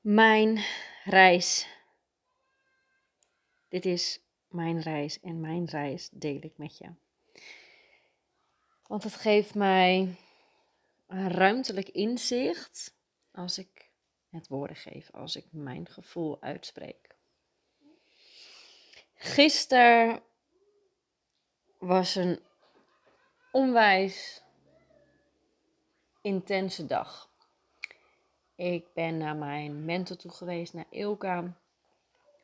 Mijn reis. Dit is mijn reis en mijn reis deel ik met je. Want het geeft mij ruimtelijk inzicht als ik het woorden geef, als ik mijn gevoel uitspreek. Gisteren was een onwijs intense dag. Ik ben naar mijn mentor toe geweest, naar Ilka.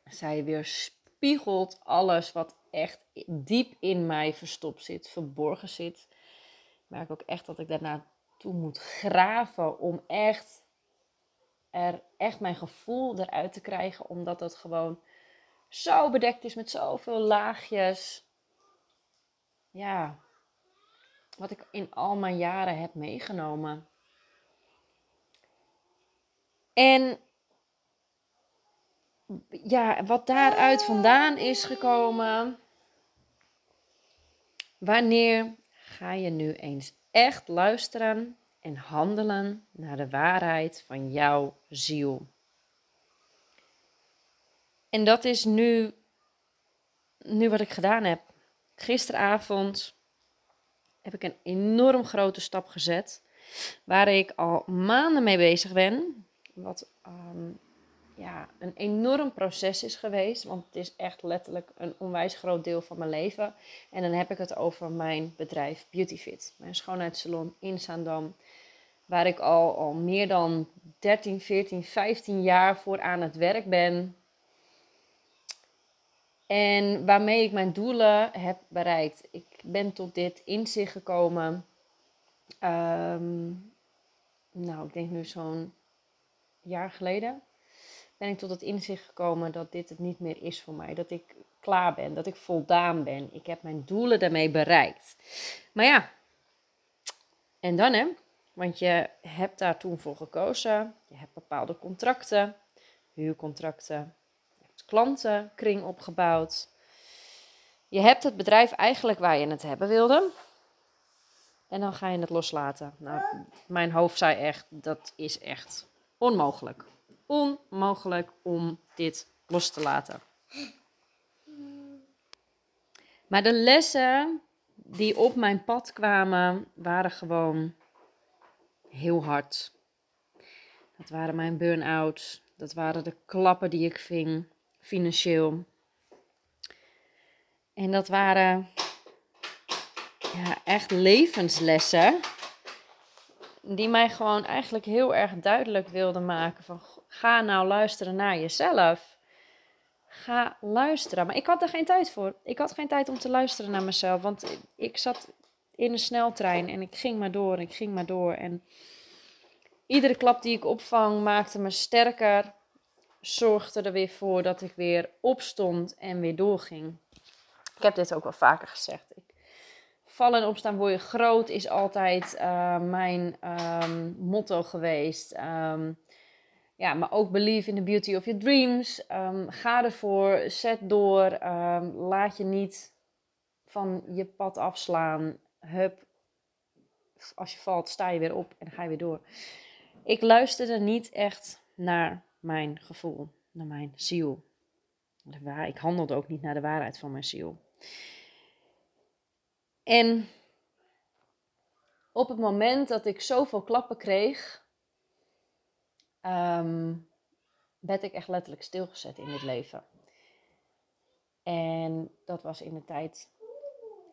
Zij weer spiegelt alles wat echt diep in mij verstopt zit, verborgen zit. Ik merk ook echt dat ik daarna toe moet graven om echt, er, echt mijn gevoel eruit te krijgen. Omdat het gewoon zo bedekt is met zoveel laagjes. Ja, wat ik in al mijn jaren heb meegenomen. En ja, wat daaruit vandaan is gekomen. Wanneer ga je nu eens echt luisteren en handelen naar de waarheid van jouw ziel? En dat is nu, nu wat ik gedaan heb. Gisteravond heb ik een enorm grote stap gezet. Waar ik al maanden mee bezig ben. Wat ehm, ja, een enorm proces is geweest. Want het is echt letterlijk een onwijs groot deel van mijn leven. En dan heb ik het over mijn bedrijf Beautyfit. Mijn schoonheidssalon in Zaandam. Waar ik al, al meer dan 13, 14, 15 jaar voor aan het werk ben. En waarmee ik mijn doelen heb bereikt. Ik ben tot dit inzicht gekomen. Ehm, nou, ik denk nu zo'n jaar geleden. Ben ik tot het inzicht gekomen dat dit het niet meer is voor mij. Dat ik klaar ben, dat ik voldaan ben. Ik heb mijn doelen daarmee bereikt. Maar ja, en dan hè, want je hebt daar toen voor gekozen. Je hebt bepaalde contracten, huurcontracten, klantenkring opgebouwd. Je hebt het bedrijf eigenlijk waar je het hebben wilde. En dan ga je het loslaten. Nou, mijn hoofd zei echt, dat is echt onmogelijk. Onmogelijk om dit los te laten. Maar de lessen die op mijn pad kwamen, waren gewoon heel hard. Dat waren mijn burn-outs. Dat waren de klappen die ik ving financieel. En dat waren ja, echt levenslessen. Die mij gewoon eigenlijk heel erg duidelijk wilden maken van ga nou luisteren naar jezelf. Ga luisteren. Maar ik had er geen tijd voor. Ik had geen tijd om te luisteren naar mezelf. Want ik zat in een sneltrein en ik ging maar door. Ik ging maar door. En iedere klap die ik opvang maakte me sterker zorgde er weer voor dat ik weer opstond en weer doorging. Ik heb dit ook wel vaker gezegd. Vallen en opstaan word je groot is altijd uh, mijn um, motto geweest. Um, ja, maar ook believe in the beauty of your dreams. Um, ga ervoor, zet door. laat je niet van je pad afslaan. Hup, als je valt, sta je weer op en ga je weer door. Ik luisterde niet echt naar mijn gevoel, naar mijn ziel. Ik handelde ook niet naar de waarheid van mijn ziel. En op het moment dat ik zoveel klappen kreeg, um, werd ik echt letterlijk stilgezet in dit leven. En dat was in de tijd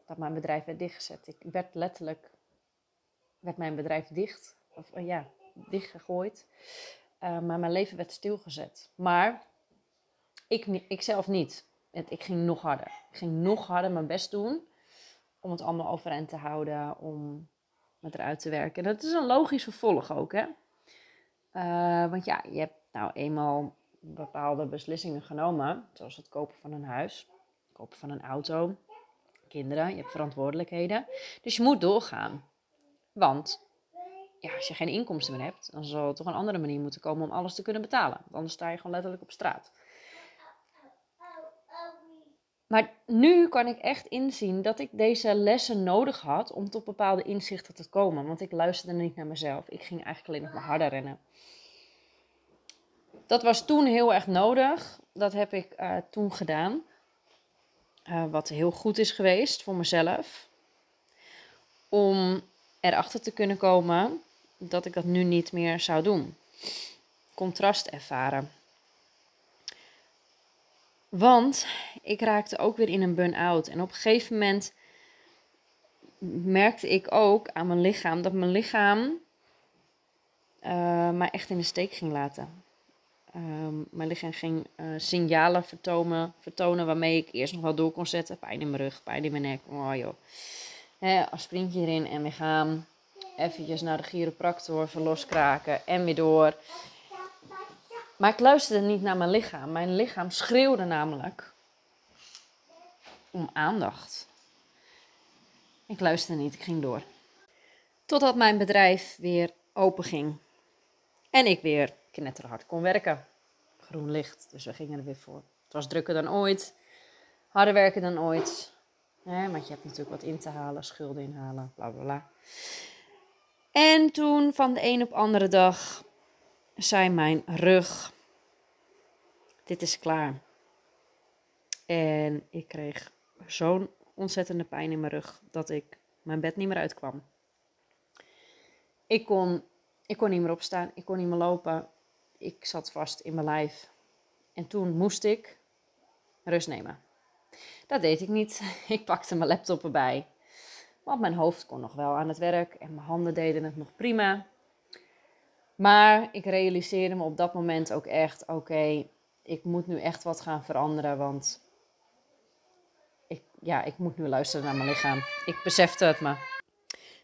dat mijn bedrijf werd dichtgezet. Ik werd letterlijk, werd mijn bedrijf dicht, of ja, dichtgegooid. Uh, maar mijn leven werd stilgezet. Maar ik, ik zelf niet. Ik ging nog harder. Ik ging nog harder mijn best doen om het allemaal overeind te houden, om het eruit te werken. En dat is een logisch vervolg ook, hè. Uh, want ja, je hebt nou eenmaal bepaalde beslissingen genomen, zoals het kopen van een huis, kopen van een auto, kinderen, je hebt verantwoordelijkheden. Dus je moet doorgaan. Want ja, als je geen inkomsten meer hebt, dan zal er toch een andere manier moeten komen om alles te kunnen betalen. Want anders sta je gewoon letterlijk op straat. Maar nu kan ik echt inzien dat ik deze lessen nodig had om tot bepaalde inzichten te komen. Want ik luisterde niet naar mezelf. Ik ging eigenlijk alleen nog maar harder rennen. dat was toen heel erg nodig. Dat heb ik eh, toen gedaan. Uh, wat heel goed is geweest voor mezelf. Om erachter te kunnen komen dat ik dat nu niet meer zou doen. Contrast ervaren. Want ik raakte ook weer in een burn-out. En op een gegeven moment merkte ik ook aan mijn lichaam dat mijn lichaam uh, mij echt in de steek ging laten. Ehm, mijn lichaam ging uh, signalen vertonen, vertonen waarmee ik eerst nog wel door kon zetten. Pijn in mijn rug, pijn in mijn nek. Oh joh. Hè, aspirintje erin en we gaan eventjes naar de chiropractor, verloskraken en weer door. Maar ik luisterde niet naar mijn lichaam. Mijn lichaam schreeuwde namelijk om aandacht. Ik luisterde niet, ik ging door. Totdat mijn bedrijf weer open ging. En ik weer knetterhard kon werken. Groen licht, dus we gingen er weer voor. Het was drukker dan ooit, harder werken dan ooit. Want je hebt natuurlijk wat in te halen, schulden inhalen, bla bla bla. En toen van de een op andere dag zei mijn rug: Dit is klaar. En ik kreeg zo'n ontzettende pijn in mijn rug dat ik mijn bed niet meer uitkwam. Ik kon, ik kon niet meer opstaan, ik kon niet meer lopen. Ik zat vast in mijn lijf. En toen moest ik rust nemen. Dat deed ik niet. Ik pakte mijn laptop erbij. Want mijn hoofd kon nog wel aan het werk en mijn handen deden het nog prima. Maar ik realiseerde me op dat moment ook echt: oké, ik moet nu echt wat gaan veranderen. Want ik, ja, ik moet nu luisteren naar mijn lichaam. Ik besefte het me.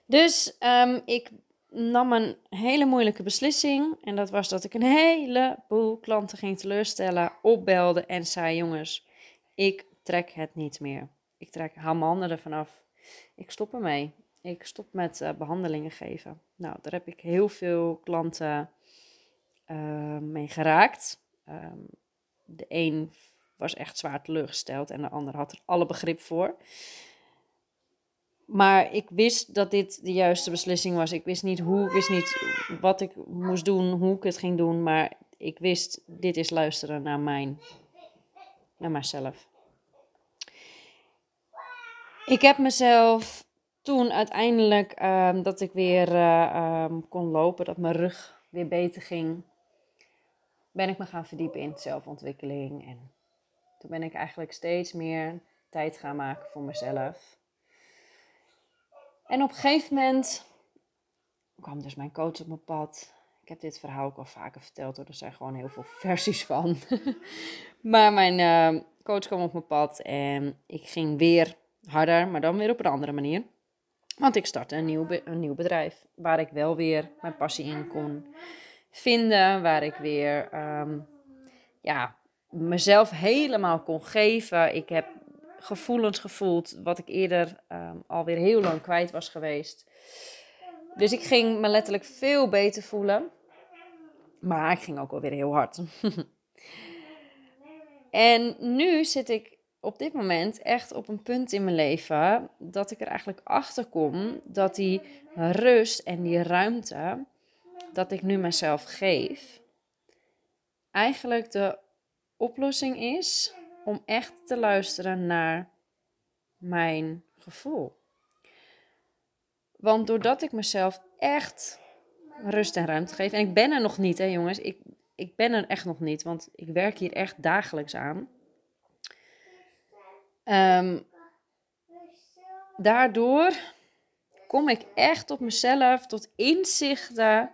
Dus um, ik nam een hele moeilijke beslissing. En dat was dat ik een heleboel klanten ging teleurstellen, opbelde en zei: Jongens, ik trek het niet meer. Ik trek, haal mijn ervan af. Ik stop ermee. Ik stop met uh, behandelingen geven. Nou, daar heb ik heel veel klanten uh, mee geraakt. Um, de een was echt zwaar teleurgesteld en de ander had er alle begrip voor. Maar ik wist dat dit de juiste beslissing was. Ik wist niet hoe, ik wist niet wat ik moest doen, hoe ik het ging doen. Maar ik wist, dit is luisteren naar mijn, naar mijzelf. Ik heb mezelf toen uiteindelijk um, dat ik weer uh, um, kon lopen, dat mijn rug weer beter ging, ben ik me gaan verdiepen in zelfontwikkeling. En toen ben ik eigenlijk steeds meer tijd gaan maken voor mezelf. En op een gegeven moment kwam dus mijn coach op mijn pad. Ik heb dit verhaal ook al vaker verteld er zijn gewoon heel veel versies van. maar mijn uh, coach kwam op mijn pad en ik ging weer harder, maar dan weer op een andere manier. Want ik startte een nieuw, een nieuw bedrijf waar ik wel weer mijn passie in kon vinden, waar ik weer um, ja, mezelf helemaal kon geven. Ik heb gevoelens gevoeld wat ik eerder um, alweer heel lang kwijt was geweest. Dus ik ging me letterlijk veel beter voelen. Maar ik ging ook alweer heel hard. en nu zit ik op dit moment echt op een punt in mijn leven dat ik er eigenlijk achter kom dat die rust en die ruimte dat ik nu mezelf geef, eigenlijk de oplossing is om echt te luisteren naar mijn gevoel. Want doordat ik mezelf echt rust en ruimte geef, en ik ben er nog niet, hè jongens, ik, ik ben er echt nog niet, want ik werk hier echt dagelijks aan. Um, daardoor kom ik echt op mezelf tot inzichten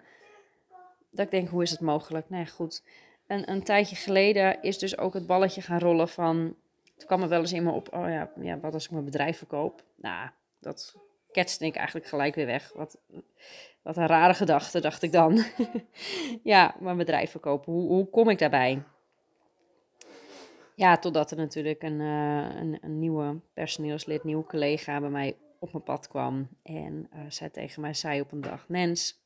dat ik denk, hoe is het mogelijk? Nee, goed. En een tijdje geleden is dus ook het balletje gaan rollen van... Toen kwam er wel eens in me op, oh ja, ja, wat als ik mijn bedrijf verkoop? Nou, dat ketste ik eigenlijk gelijk weer weg. Wat, wat een rare gedachte, dacht ik dan. ja, mijn bedrijf verkopen, hoe, hoe kom ik daarbij? Ja, totdat er natuurlijk een, uh, een, een, nieuwe personeelslid, nieuwe collega bij mij op mijn pad kwam. En uh, zij tegen mij zei op een dag, Nens,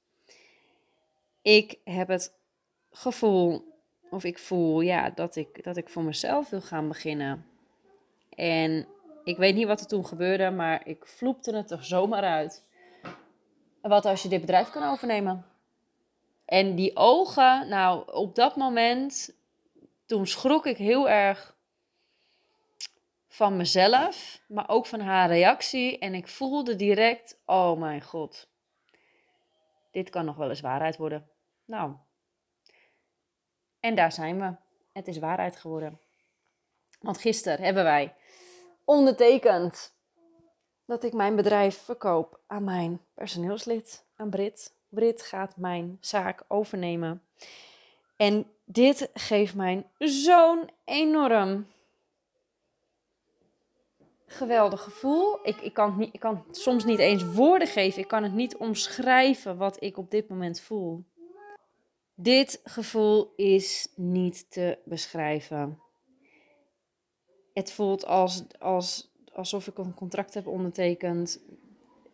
ik heb het gevoel of ik voel ja, dat, ik, dat ik voor mezelf wil gaan beginnen. En ik weet niet wat er toen gebeurde, maar ik vloepte het er zomaar uit. Wat als je dit bedrijf kan overnemen? En die ogen, nou, op dat moment, toen schrok ik heel erg van mezelf, maar ook van haar reactie. En ik voelde direct, oh mijn god, dit kan nog wel eens waarheid worden. Nou, en daar zijn we. Het is waarheid geworden. Want gisteren hebben wij ondertekend dat ik mijn bedrijf verkoop aan mijn personeelslid, aan Brit. Brit gaat mijn zaak overnemen. En dit geeft mij zo'n enorm geweldig gevoel. Ik, ik, kan niet, ik kan soms niet eens woorden geven. Ik kan het niet omschrijven wat ik op dit moment voel. Dit gevoel is niet te beschrijven. Het voelt als, als, alsof ik een contract heb ondertekend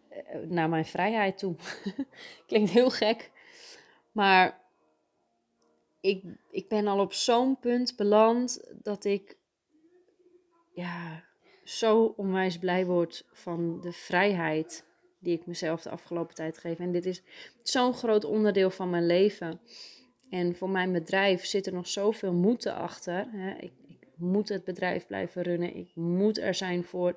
eh, naar mijn vrijheid toe. Klinkt heel gek, maar ik, ik ben al op zo'n punt beland dat ik ja, zo onwijs blij word van de vrijheid die ik mezelf de afgelopen tijd geef. En dit is zo'n groot onderdeel van mijn leven. En voor mijn bedrijf zit er nog zoveel moeten achter. Ik, ik moet het bedrijf blijven runnen. Ik moet er zijn voor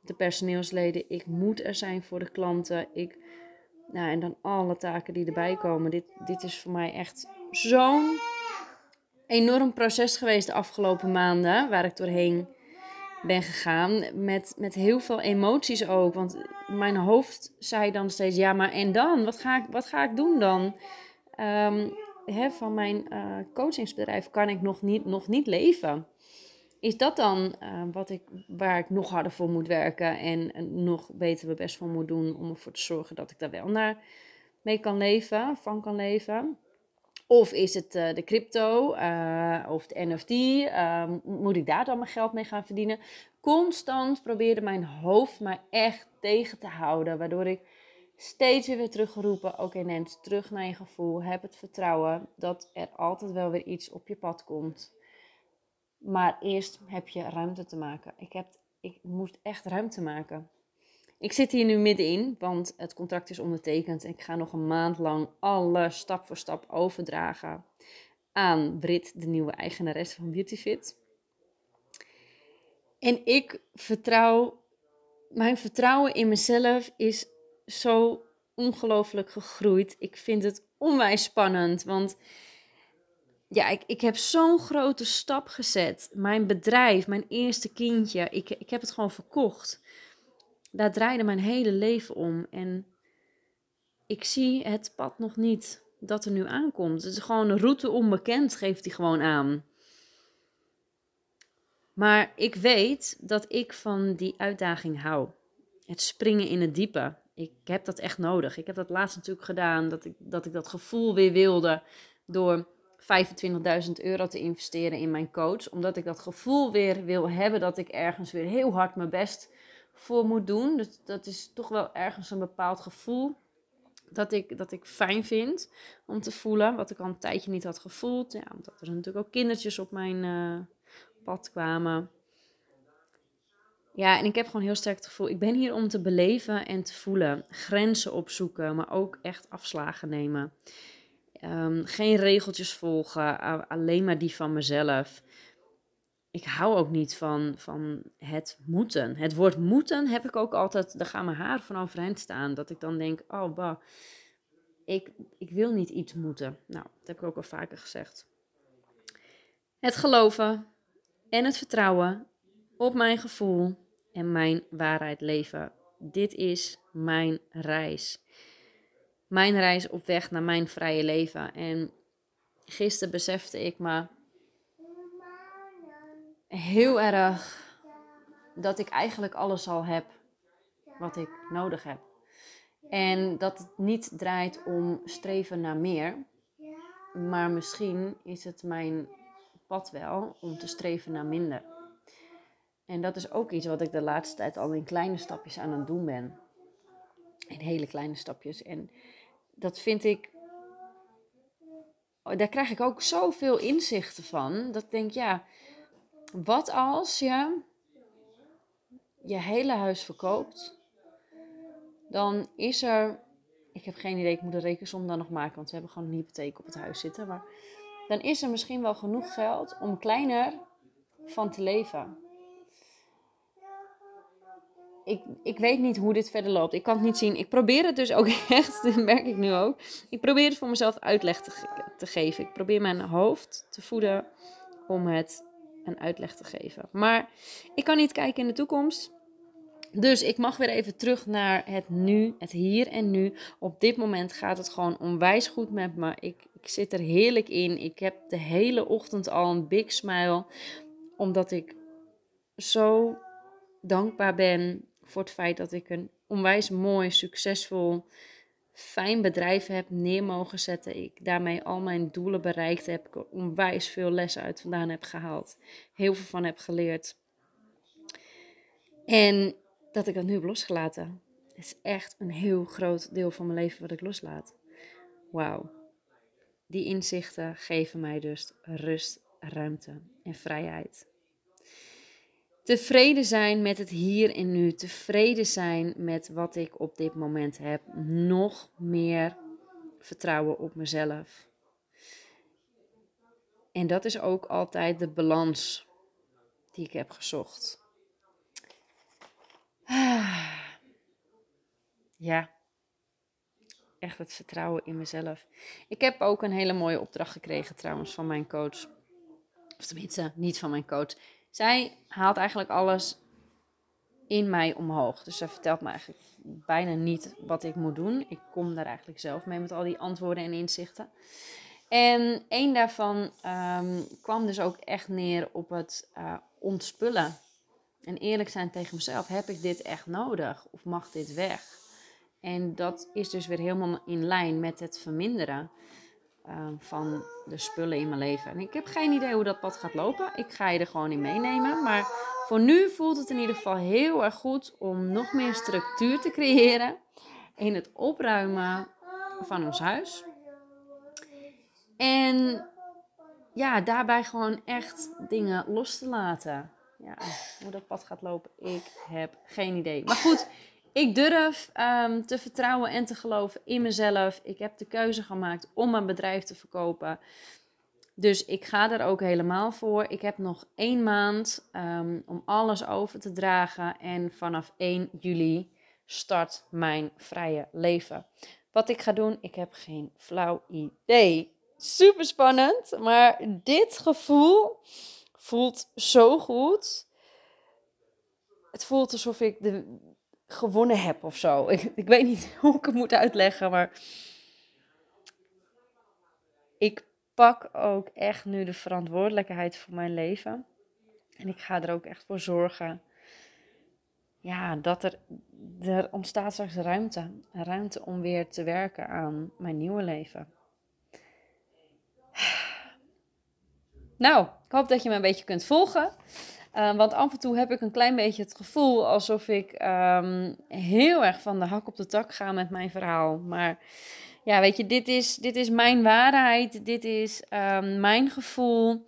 de personeelsleden. Ik moet er zijn voor de klanten. Ik, nou, en dan alle taken die erbij komen. Dit, dit is voor mij echt zo'n enorm proces geweest de afgelopen maanden. Waar ik doorheen ben gegaan. Met, met heel veel emoties ook. Want mijn hoofd zei dan steeds: ja, maar en dan? Wat ga ik, wat ga ik doen dan? Hè, van mijn uh, coachingsbedrijf kan ik nog niet, nog niet leven. Is dat dan uh, wat ik, waar ik nog harder voor moet werken en, en nog beter mijn best voor moet doen om ervoor te zorgen dat ik daar wel naar mee kan leven, van kan leven? Of is het uh, de crypto uh, of de NFT? Uh, moet ik daar dan mijn geld mee gaan verdienen? Constant probeerde mijn hoofd mij echt tegen te houden, waardoor ik steeds weer teruggeroepen. Oké, okay, terug naar je gevoel. Heb het vertrouwen dat er altijd wel weer iets op je pad komt. Maar eerst heb je ruimte te maken. Ik, heb, ik moest echt ruimte maken. Ik zit hier nu middenin, want het contract is ondertekend. En ik ga nog een maand lang alles stap voor stap overdragen aan Brit, de nieuwe eigenares van Beautyfit. En ik vertrouw, mijn vertrouwen in mezelf is zo ongelooflijk gegroeid. Ik vind het onwijs spannend, want ja, ik, ik heb zo'n grote stap gezet. Mijn bedrijf, mijn eerste kindje, ik, ik heb het gewoon verkocht. Daar draaide mijn hele leven om. En ik zie het pad nog niet dat er nu aankomt. Het is gewoon een route onbekend, geeft hij gewoon aan. Maar ik weet dat ik van die uitdaging hou. Het springen in het diepe ik heb dat echt nodig. Ik heb dat laatst natuurlijk gedaan, dat ik dat, ik dat gevoel weer wilde door 25.000 euro te investeren in mijn coach. Omdat ik dat gevoel weer wil hebben dat ik ergens weer heel hard mijn best voor moet doen. Dus dat is toch wel ergens een bepaald gevoel dat ik, dat ik fijn vind om te voelen. Wat ik al een tijdje niet had gevoeld. Ja, omdat er natuurlijk ook kindertjes op mijn uh, pad kwamen. Ja, en ik heb gewoon heel sterk het gevoel, ik ben hier om te beleven en te voelen. Grenzen opzoeken, maar ook echt afslagen nemen. Ehm, geen regeltjes volgen, alleen maar die van mezelf. Ik hou ook niet van, van het moeten. Het woord moeten heb ik ook altijd, daar gaan mijn haar van overeind staan. Dat ik dan denk, oh bah, ik, ik wil niet iets moeten. Nou, dat heb ik ook al vaker gezegd. Het geloven en het vertrouwen op mijn gevoel en mijn waarheid leven. Dit is mijn reis. Mijn reis op weg naar mijn vrije leven. En gisteren besefte ik me heel erg dat ik eigenlijk alles al heb wat ik nodig heb. En dat het niet draait om streven naar meer, maar misschien is het mijn pad wel om te streven naar minder. En dat is ook iets wat ik de laatste tijd al in kleine stapjes aan het doen ben. In hele kleine stapjes. En dat vind ik. Daar krijg ik ook zoveel inzichten van. Dat ik denk, ja, wat als je je hele huis verkoopt? Dan is er ik heb geen idee, ik moet de rekensom dan nog maken, want we hebben gewoon een hypotheek op het huis zitten. Maar dan is er misschien wel genoeg geld om kleiner van te leven. Ik, ik weet niet hoe dit verder loopt. Ik kan het niet zien. Ik probeer het dus ook echt, dat merk ik nu ook. Ik probeer het voor mezelf uitleg te, te geven. Ik probeer mijn hoofd te voeden om het een uitleg te geven. Maar ik kan niet kijken in de toekomst. Dus ik mag weer even terug naar het nu, het hier en nu. Op dit moment gaat het gewoon onwijs goed met me. Ik, ik zit er heerlijk in. Ik heb de hele ochtend al een big smile. Omdat ik zo dankbaar ben voor het feit dat ik een onwijs mooi, succesvol, fijn bedrijf heb neer mogen zetten. Ik daarmee al mijn doelen bereikt heb. Ik er onwijs veel lessen uit vandaan heb gehaald. Heel veel van heb geleerd. En dat ik dat nu heb losgelaten. Het is echt een heel groot deel van mijn leven wat ik loslaat. Wauw. Die inzichten geven mij dus rust, ruimte en vrijheid. Tevreden zijn met het hier en nu. Tevreden zijn met wat ik op dit moment heb. Nog meer vertrouwen op mezelf. En dat is ook altijd de balans die ik heb gezocht. Ja, echt het vertrouwen in mezelf. Ik heb ook een hele mooie opdracht gekregen trouwens van mijn coach. Of tenminste, niet van mijn coach. Zij haalt eigenlijk alles in mij omhoog. Dus zij vertelt me eigenlijk bijna niet wat ik moet doen. Ik kom daar eigenlijk zelf mee met al die antwoorden en inzichten. En één daarvan um, kwam dus ook echt neer op het uh, ontspullen. En eerlijk zijn tegen mezelf, heb ik dit echt nodig of mag dit weg? En dat is dus weer helemaal in lijn met het verminderen van de spullen in mijn leven. En ik heb geen idee hoe dat pad gaat lopen. Ik ga je er gewoon in meenemen. Maar voor nu voelt het in ieder geval heel erg goed om nog meer structuur te creëren in het opruimen van ons huis. En ja, daarbij gewoon echt dingen los te laten. Ja, hoe dat pad gaat lopen, ik heb geen idee. Maar goed, ik durf um, te vertrouwen en te geloven in mezelf. Ik heb de keuze gemaakt om mijn bedrijf te verkopen. Dus ik ga er ook helemaal voor. Ik heb nog één maand um, om alles over te dragen. En vanaf 1 juli start mijn vrije leven. Wat ik ga doen, ik heb geen flauw idee. Super spannend, maar dit gevoel voelt zo goed. Het voelt alsof ik de, gewonnen heb of zo. Ik, ik weet niet hoe ik het moet uitleggen, maar ik pak ook echt nu de verantwoordelijkheid voor mijn leven. En ik ga er ook echt voor zorgen. Ja, dat er, er ontstaat straks ruimte. Ruimte om weer te werken aan mijn nieuwe leven. Nou, ik hoop dat je me een beetje kunt volgen. Uh, want af en toe heb ik een klein beetje het gevoel alsof ik um, heel erg van de hak op de tak ga met mijn verhaal. Maar ja, weet je, dit is, dit is mijn waarheid. Dit is um, mijn gevoel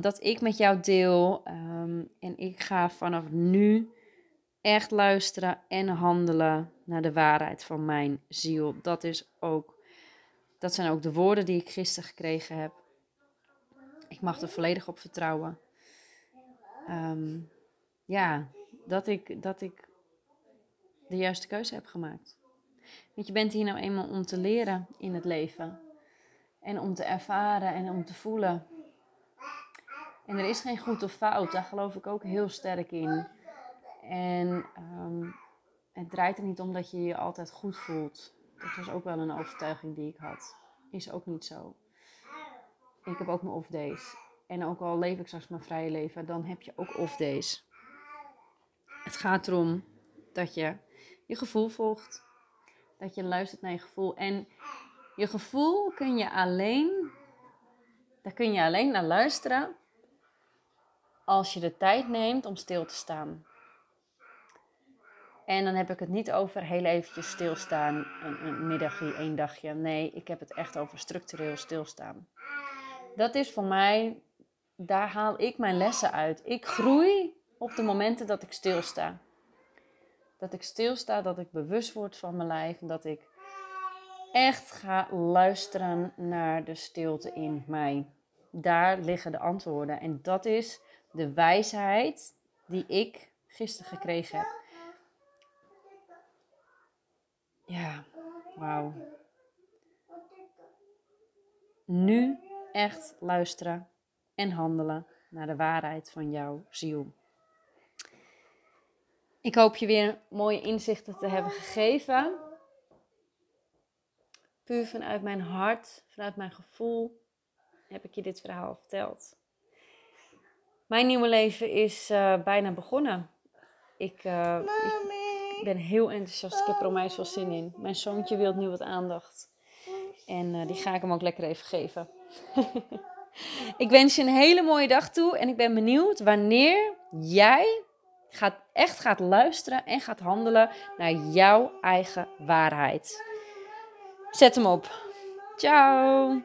dat ik met jou deel. en ik ga vanaf nu echt luisteren en handelen naar de waarheid van mijn ziel. Dat is ook, dat zijn ook de woorden die ik gisteren gekregen heb. Ik mag er volledig op vertrouwen. Um, ja, dat ik, dat ik de juiste keuze heb gemaakt. Want je bent hier nou eenmaal om te leren in het leven. En om te ervaren en om te voelen. En er is geen goed of fout, daar geloof ik ook heel sterk in. En um, het draait er niet om dat je je altijd goed voelt. Dat was ook wel een overtuiging die ik had. Is ook niet zo. Ik heb ook mijn off days. En ook al leef ik straks mijn vrije leven, dan heb je ook off days. Het gaat erom dat je je gevoel volgt. Dat je luistert naar je gevoel. En je gevoel kun je alleen, daar kun je alleen naar luisteren als je de tijd neemt om stil te staan. En dan heb ik het niet over heel eventjes stilstaan, een, een middagje, één dagje. Nee, ik heb het echt over structureel stilstaan. Dat is voor mij daar haal ik mijn lessen uit. Ik groei op de momenten dat ik stilsta. Dat ik stilsta, dat ik bewust word van mijn lijf. En dat ik echt ga luisteren naar de stilte in mij. Daar liggen de antwoorden. En dat is de wijsheid die ik gisteren gekregen heb. Ja, wauw. Nu echt luisteren en handelen naar de waarheid van jouw ziel. Ik hoop je weer mooie inzichten te hebben gegeven. Puur vanuit mijn hart, vanuit mijn gevoel, heb ik je dit verhaal verteld. Mijn nieuwe leven is uh, bijna begonnen. Ik, uh, ik, ben heel enthousiast. Ik heb er onwijs veel zin in. Mijn zoontje wil nu wat aandacht. En uh, die ga ik hem ook lekker even geven. ik wens je een hele mooie dag toe. En ik ben benieuwd wanneer jij gaat, echt gaat luisteren en gaat handelen naar jouw eigen waarheid. Zet hem op. Ciao.